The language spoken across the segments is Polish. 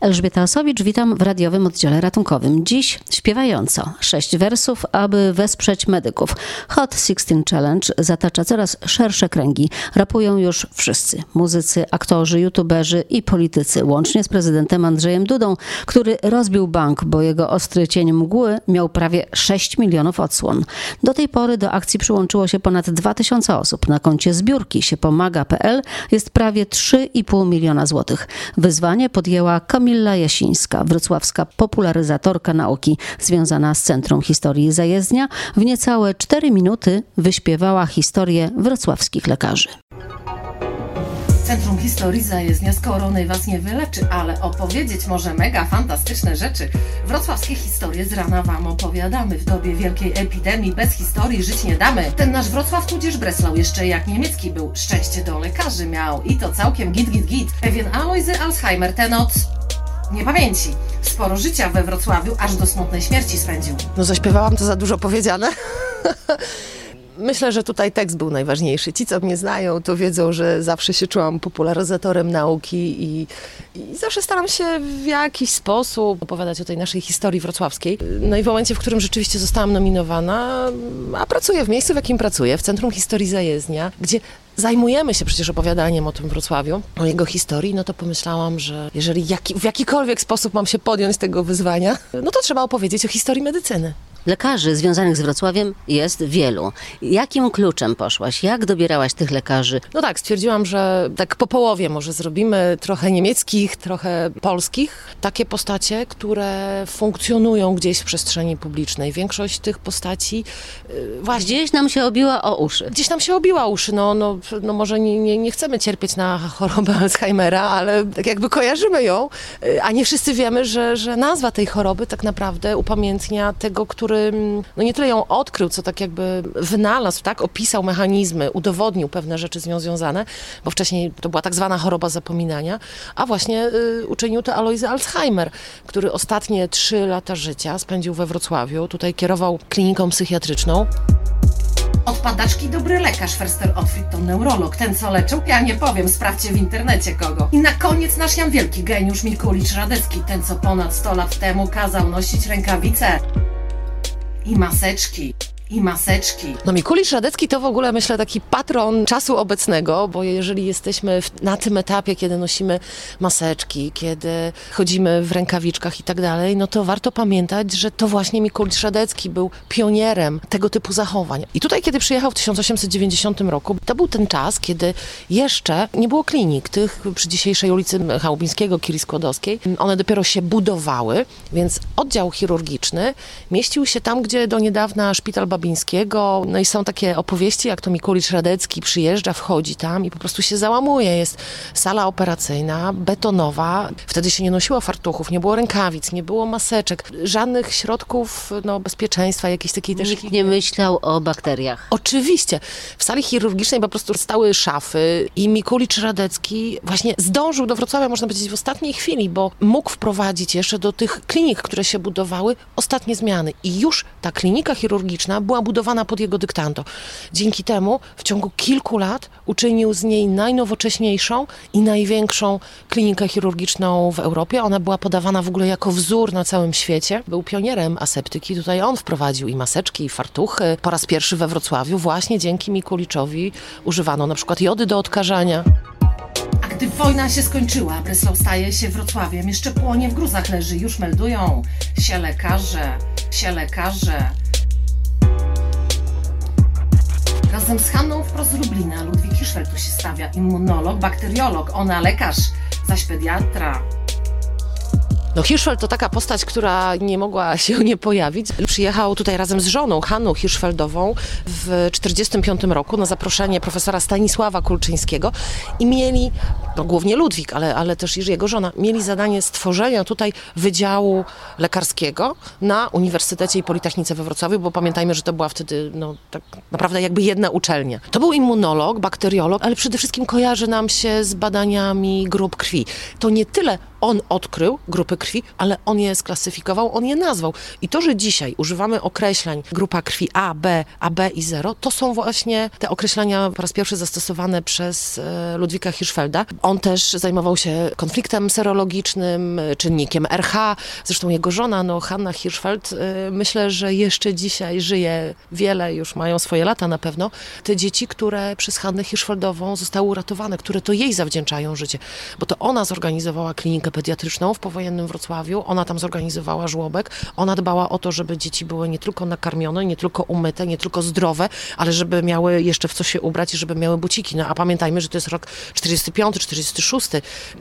Elżbieta Osowicz, witam w radiowym oddziale ratunkowym. Dziś śpiewająco. Sześć wersów, aby wesprzeć medyków. Hot 16 Challenge zatacza coraz szersze kręgi. Rapują już wszyscy. Muzycy, aktorzy, youtuberzy i politycy. Łącznie z prezydentem Andrzejem Dudą, który rozbił bank, bo jego ostry cień mgły miał prawie 6 milionów odsłon. Do tej pory do akcji przyłączyło się ponad 2000 osób. Na koncie zbiórki się pomaga.pl jest prawie 3,5 miliona złotych. Wyzwanie podjęła Kamila Kamilla Jasińska, wrocławska popularyzatorka nauki związana z Centrum Historii Zajezdnia, w niecałe 4 minuty wyśpiewała historię wrocławskich lekarzy. Centrum Historii Zajezdnia z koronej was nie wyleczy, ale opowiedzieć może mega fantastyczne rzeczy. Wrocławskie historie z rana wam opowiadamy. W dobie wielkiej epidemii bez historii żyć nie damy. Ten nasz Wrocław tudzież Breslau jeszcze jak niemiecki był. Szczęście do lekarzy miał i to całkiem git git git. Pewien Alojzy Alzheimer ten od niepamięci. Sporo życia we Wrocławiu, aż do smutnej śmierci spędził. No zaśpiewałam to za dużo powiedziane. Myślę, że tutaj tekst był najważniejszy. Ci, co mnie znają, to wiedzą, że zawsze się czułam popularyzatorem nauki i, i, zawsze staram się w jakiś sposób opowiadać o tej naszej historii wrocławskiej. No i w momencie, w którym rzeczywiście zostałam nominowana, a pracuję w miejscu, w jakim pracuję, w Centrum Historii Zajezdnia, gdzie zajmujemy się przecież opowiadaniem o tym Wrocławiu, o jego historii, no to pomyślałam, że jeżeli jaki, w jakikolwiek sposób mam się podjąć tego wyzwania, no to trzeba opowiedzieć o historii medycyny. Lekarzy związanych z Wrocławiem jest wielu. Jakim kluczem poszłaś? Jak dobierałaś tych lekarzy? No tak, stwierdziłam, że tak po połowie może zrobimy trochę niemieckich, trochę polskich. Takie postacie, które funkcjonują gdzieś w przestrzeni publicznej. Większość tych postaci yy, właśnie... Gdzieś nam się obiła o uszy. Gdzieś nam się obiła uszy. No, no, no może nie, nie, nie chcemy cierpieć na chorobę Alzheimera, ale tak jakby kojarzymy ją, yy, a nie wszyscy wiemy, że, że nazwa tej choroby tak naprawdę upamiętnia tego, który który no nie tyle ją odkrył, co tak jakby wynalazł, tak, opisał mechanizmy, udowodnił pewne rzeczy z nią związane, bo wcześniej to była tak zwana choroba zapominania, a właśnie y, uczynił to Alojzy Alzheimer, który ostatnie trzy lata życia spędził we Wrocławiu, tutaj kierował kliniką psychiatryczną. Od padaczki dobry lekarz, Ferster Otfried to neurolog, ten co leczył, ja nie powiem, sprawdźcie w internecie kogo. I na koniec nasz Jan Wielki, geniusz Mikulicz Radecki, ten co ponad 100 lat temu kazał nosić rękawice i maseczki i maseczki. No Mikulisz Radecki to w ogóle myślę taki patron czasu obecnego, bo jeżeli jesteśmy na tym etapie, kiedy nosimy maseczki, kiedy chodzimy w rękawiczkach i tak dalej, no to warto pamiętać, że to właśnie Mikulisz Radecki był pionierem tego typu zachowań. I tutaj, kiedy przyjechał w 1890 roku, to był ten czas, kiedy jeszcze nie było klinik tych przy dzisiejszej ulicy Chałubińskiego, Kiri Skłodowskiej. One dopiero się budowały, więc oddział chirurgiczny mieścił się tam, gdzie do niedawna szpital Babińskiego. No i są takie opowieści, jak to Mikulicz Radecki przyjeżdża, wchodzi tam i po prostu się załamuje. Jest sala operacyjna, betonowa. Wtedy się nie nosiło fartuchów, nie było rękawic, nie było maseczek, żadnych środków no, bezpieczeństwa, jakiejś takiej też... Nikt nie myślał o bakteriach. Oczywiście. W sali chirurgicznej po prostu stały szafy i Mikulicz Radecki właśnie zdążył do Wrocławia, można powiedzieć, w ostatniej chwili, bo mógł wprowadzić jeszcze do tych klinik, które się budowały, ostatnie zmiany. I już ta klinika chirurgiczna była budowana pod jego dyktanto. Dzięki temu w ciągu kilku lat uczynił z niej najnowocześniejszą i największą klinikę chirurgiczną w Europie. Ona była podawana w ogóle jako wzór na całym świecie. Był pionierem aseptyki. Tutaj on wprowadził i maseczki, i fartuchy. Po raz pierwszy we Wrocławiu właśnie dzięki Mikuliczowi używano na przykład jody do odkażania. A gdy wojna się skończyła, Breslau staje się Wrocławiem. Jeszcze płonie w gruzach leży. Już meldują się lekarze, się lekarze. Razem z Hanną wprost z Lublina Ludwik Hiszfel tu się stawia. Immunolog, bakteriolog, ona lekarz, zaś pediatra. No Hirschfeld to taka postać, która nie mogła się nie pojawić. Przyjechał tutaj razem z żoną, Hanną Hirschfeldową w 1945 roku na zaproszenie profesora Stanisława Kulczyńskiego i mieli, no głównie Ludwik, ale, ale też i jego żona, mieli zadanie stworzenia tutaj Wydziału Lekarskiego na Uniwersytecie i Politechnice we Wrocławiu, bo pamiętajmy, że to była wtedy no, tak naprawdę jakby jedna uczelnia. To był immunolog, bakteriolog, ale przede wszystkim kojarzy nam się z badaniami grup krwi. To nie tyle on odkrył grupy krwi, ale on je sklasyfikował, on je nazwał. I to, że dzisiaj używamy określeń grupa krwi A, B, AB i 0, to są właśnie te określenia po raz pierwszy zastosowane przez e, Ludwika Hirschfelda. On też zajmował się konfliktem serologicznym, czynnikiem RH. Zresztą jego żona, no Hanna Hirschfeld, e, myślę, że jeszcze dzisiaj żyje wiele, już mają swoje lata na pewno. Te dzieci, które przez Hannę Hirschfeldową zostały uratowane, które to jej zawdzięczają życie, bo to ona zorganizowała klinikę pediatryczną w powojennym Wrocławiu, ona tam zorganizowała żłobek, ona dbała o to, żeby dzieci były nie tylko nakarmione, nie tylko umyte, nie tylko zdrowe, ale żeby miały jeszcze w co się ubrać i żeby miały buciki. No a pamiętajmy, że to jest rok 45, 46.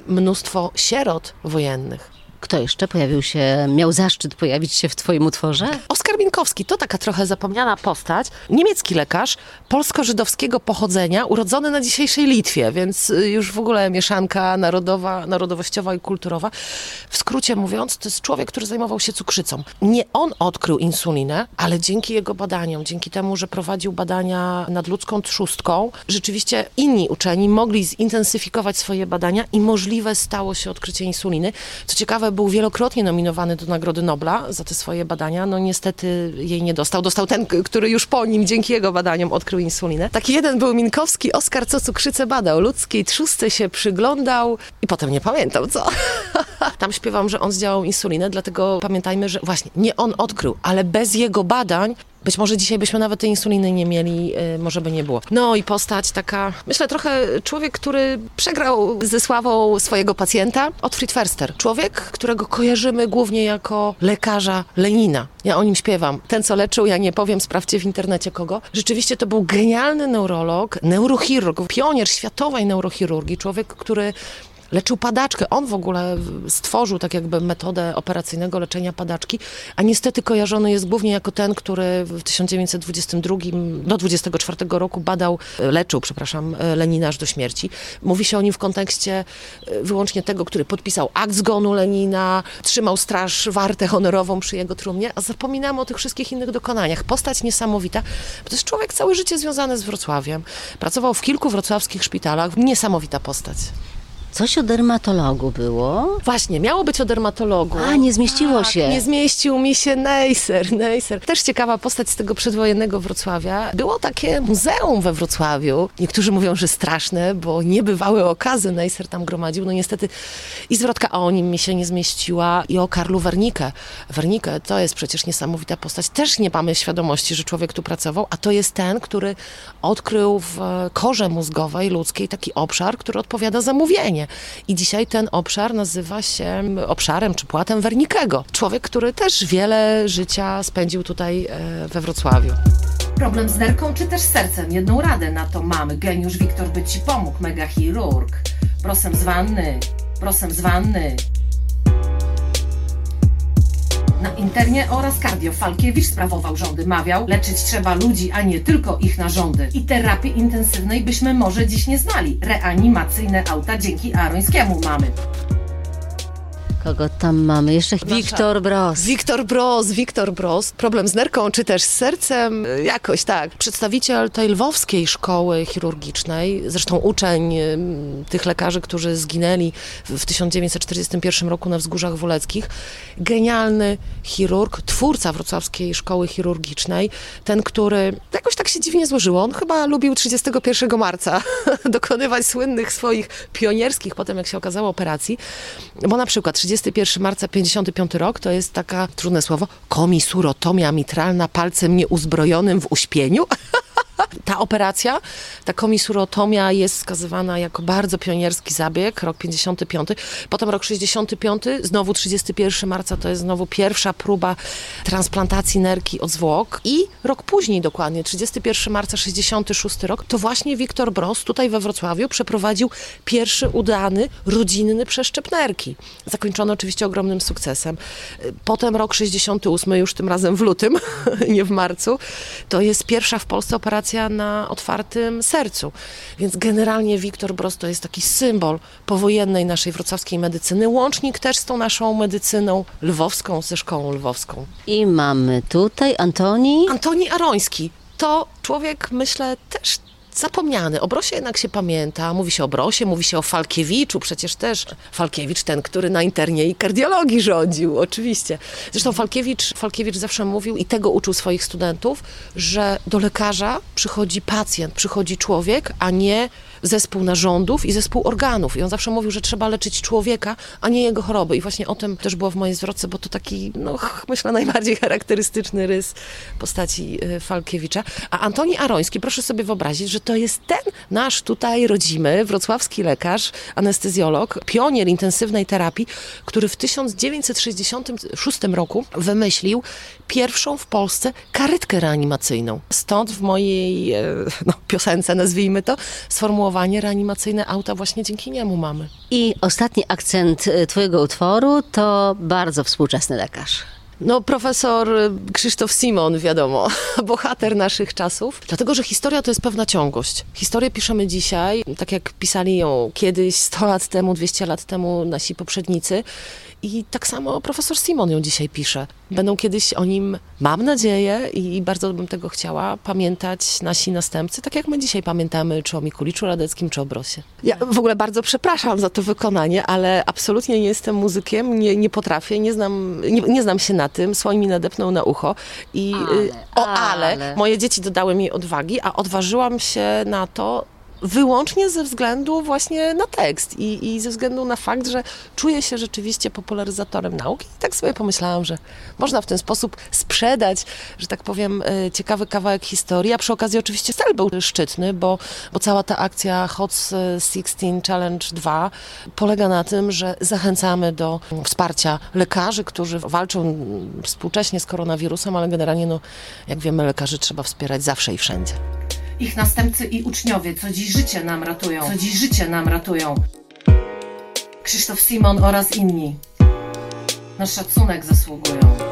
Mnóstwo sierot wojennych. Kto jeszcze pojawił się, miał zaszczyt pojawić się w Twoim utworze? Oskar Bienkowski to taka trochę zapomniana postać. Niemiecki lekarz polsko-żydowskiego pochodzenia, urodzony na dzisiejszej Litwie, więc y, już w ogóle mieszanka narodowa, narodowościowa i kulturowa. W skrócie mówiąc, to jest człowiek, który zajmował się cukrzycą. Nie on odkrył insulinę, ale dzięki jego badaniom, dzięki temu, że prowadził badania nad ludzką trzustką, rzeczywiście inni uczeni mogli zintensyfikować swoje badania i możliwe stało się odkrycie insuliny. Co ciekawe, był wielokrotnie nominowany do Nagrody Nobla za te swoje badania. No niestety jej nie dostał. Dostał ten, który już po nim, dzięki jego badaniom, odkrył insulinę. Taki jeden był Minkowski, Oskar co cukrzycę badał, ludzkiej trzustce się przyglądał i potem nie pamiętał co. Tam śpiewam, że on zdziałał insulinę, dlatego pamiętajmy, że właśnie nie on odkrył, ale bez jego badań być może dzisiaj byśmy nawet tej insuliny nie mieli, y, może by nie było. No i postać taka, myślę trochę człowiek, który przegrał ze sławą swojego pacjenta, Otfried Förster. Człowiek, którego kojarzymy głównie jako lekarza Lenina. Ja o nim śpiewam. Ten, co leczył, ja nie powiem, sprawdźcie w internecie kogo. Rzeczywiście to był genialny neurolog, neurochirurg, pionier światowej neurochirurgii, człowiek, który leczył padaczkę. On w ogóle stworzył tak jakby metodę operacyjnego leczenia padaczki, a niestety kojarzony jest głównie jako ten, który w 1922 do 24 roku badał, leczył, przepraszam, Lenina aż do śmierci. Mówi się o nim w kontekście e, wyłącznie tego, który podpisał akt zgonu Lenina, trzymał straż wartę honorową przy jego trumnie, a zapominamy o tych wszystkich innych dokonaniach. Postać niesamowita, bo to jest człowiek całe życie związany z Wrocławiem. Pracował w kilku wrocławskich szpitalach. Niesamowita postać. Coś o dermatologu było? Właśnie, miało być o dermatologu. A, nie zmieściło tak, się. Nie zmieścił mi się Neisser, Neisser. Też ciekawa postać z tego przedwojennego Wrocławia. Było takie muzeum we Wrocławiu. Niektórzy mówią, że straszne, bo niebywałe okazy Neisser tam gromadził. No niestety i zwrotka o nim mi się nie zmieściła i o Karlu Wernicke. Wernicke to jest przecież niesamowita postać. Też nie mamy świadomości, że człowiek tu pracował, a to jest ten, który odkrył w korze mózgowej ludzkiej taki obszar, który odpowiada za mówienie. I dzisiaj ten obszar nazywa się obszarem czy płatem Wernikego. Człowiek, który też wiele życia spędził tutaj e, we Wrocławiu. Problem z nerką czy też sercem? Jedną radę na to mamy. Geniusz Wiktor by ci pomógł, mega chirurg. Prosem z wanny, prosem z wanny. Na internie oraz cardio Falkiewicz sprawował rządy. Mawiał, leczyć trzeba ludzi, a nie tylko ich narządy. I terapii intensywnej byśmy może dziś nie znali. Reanimacyjne auta dzięki Arońskiemu mamy. Kogo tam mamy? Jeszcze Wiktor Bros. Wiktor Bros, Wiktor Bros. Problem z nerką, czy też z sercem, y, jakoś tak. Przedstawiciel tej lwowskiej szkoły chirurgicznej, zresztą uczeń tych lekarzy, którzy zginęli w 1941 roku na Wzgórzach Woleckich. Genialny chirurg, twórca wrocławskiej szkoły chirurgicznej. Ten, który jakoś tak się dziwnie złożyło. On chyba lubił 31 marca dokonywać słynnych swoich pionierskich, potem jak się okazało, operacji. Bo na przykład 31 marca 55 rok to jest taka, trudne słowo, komisurotomia mitralna palcem nieuzbrojonym w uśpieniu. Ta operacja, ta komisurotomia jest wskazywana jako bardzo pionierski zabieg, rok 55. Potem rok 65, znowu 31 marca to jest znowu pierwsza próba transplantacji nerki od zwłok. I rok później dokładnie, 31 marca 66 rok, to właśnie Wiktor Bros tutaj we Wrocławiu przeprowadził pierwszy udany, rodzinny przeszczep nerki. Zakończony oczywiście ogromnym sukcesem. Potem rok 68, już tym razem w lutym, nie w marcu, to jest pierwsza w Polsce operacja na otwartym sercu. Więc generalnie Wiktor Bros to jest taki symbol powojennej naszej wrocławskiej medycyny, łącznik też z tą naszą medycyną lwowską, ze szkołą lwowską. I mamy tutaj Antoni. Antoni Aroński to człowiek, myślę, też zapomniany. O Brosie jednak się pamięta, mówi się o Brosie, mówi się o Falkiewiczu, przecież też Falkiewicz, ten, który na internie i kardiologii rządził, oczywiście. Zresztą Falkiewicz, Falkiewicz zawsze mówił i tego uczył swoich studentów, że do lekarza przychodzi pacjent, przychodzi człowiek, a nie zespół narządów i zespół organów. I on zawsze mówił, że trzeba leczyć człowieka, a nie jego choroby. I właśnie o tym też było w mojej zwrotce, bo to taki, no myślę, najbardziej charakterystyczny rys postaci y, Falkiewicza. A Antoni Aroński, proszę sobie wyobrazić, że to jest ten nasz tutaj rodzimy, wrocławski lekarz, anestezjolog, pionier intensywnej terapii, który w 1966 roku wymyślił pierwszą w Polsce karetkę reanimacyjną. Stąd w mojej e, no, piosence, nazwijmy to, sformułowanie reanimacyjne auta właśnie dzięki niemu mamy. I ostatni akcent y, Twojego utworu to bardzo współczesny lekarz. No, profesor Krzysztof Simon, wiadomo, bohater naszych czasów, dlatego że historia to jest pewna ciągłość. Historię piszemy dzisiaj, tak jak pisali ją kiedyś, 100 lat temu, 200 lat temu nasi poprzednicy. I tak samo profesor Simon ją dzisiaj pisze. Będą kiedyś o nim, mam nadzieję, i bardzo bym tego chciała, pamiętać nasi następcy, tak jak my dzisiaj pamiętamy, czy o Mikuliczu Radeckim, czy o Brosie. Ja w ogóle bardzo przepraszam za to wykonanie, ale absolutnie nie jestem muzykiem, nie, nie potrafię, nie znam, nie, nie znam się na tym, słoń mi nadepnął na ucho. I, y, Ale, o ale, ale. moje dzieci dodały mi odwagi, a odważyłam się na to wyłącznie ze względu właśnie na tekst i, i ze względu na fakt, że czuję się rzeczywiście popularyzatorem nauki i tak sobie pomyślałam, że można w ten sposób sprzedać, że tak powiem, e, ciekawy kawałek historii, a przy okazji oczywiście cel był szczytny, bo, bo cała ta akcja Hot 16 Challenge 2 polega na tym, że zachęcamy do wsparcia lekarzy, którzy walczą współcześnie z koronawirusem, ale generalnie, no, jak wiemy, lekarzy trzeba wspierać zawsze i wszędzie. Ich następcy i uczniowie, co dziś życie nam ratują, co dziś życie nam ratują. Krzysztof Simon oraz inni. Na szacunek zasługują.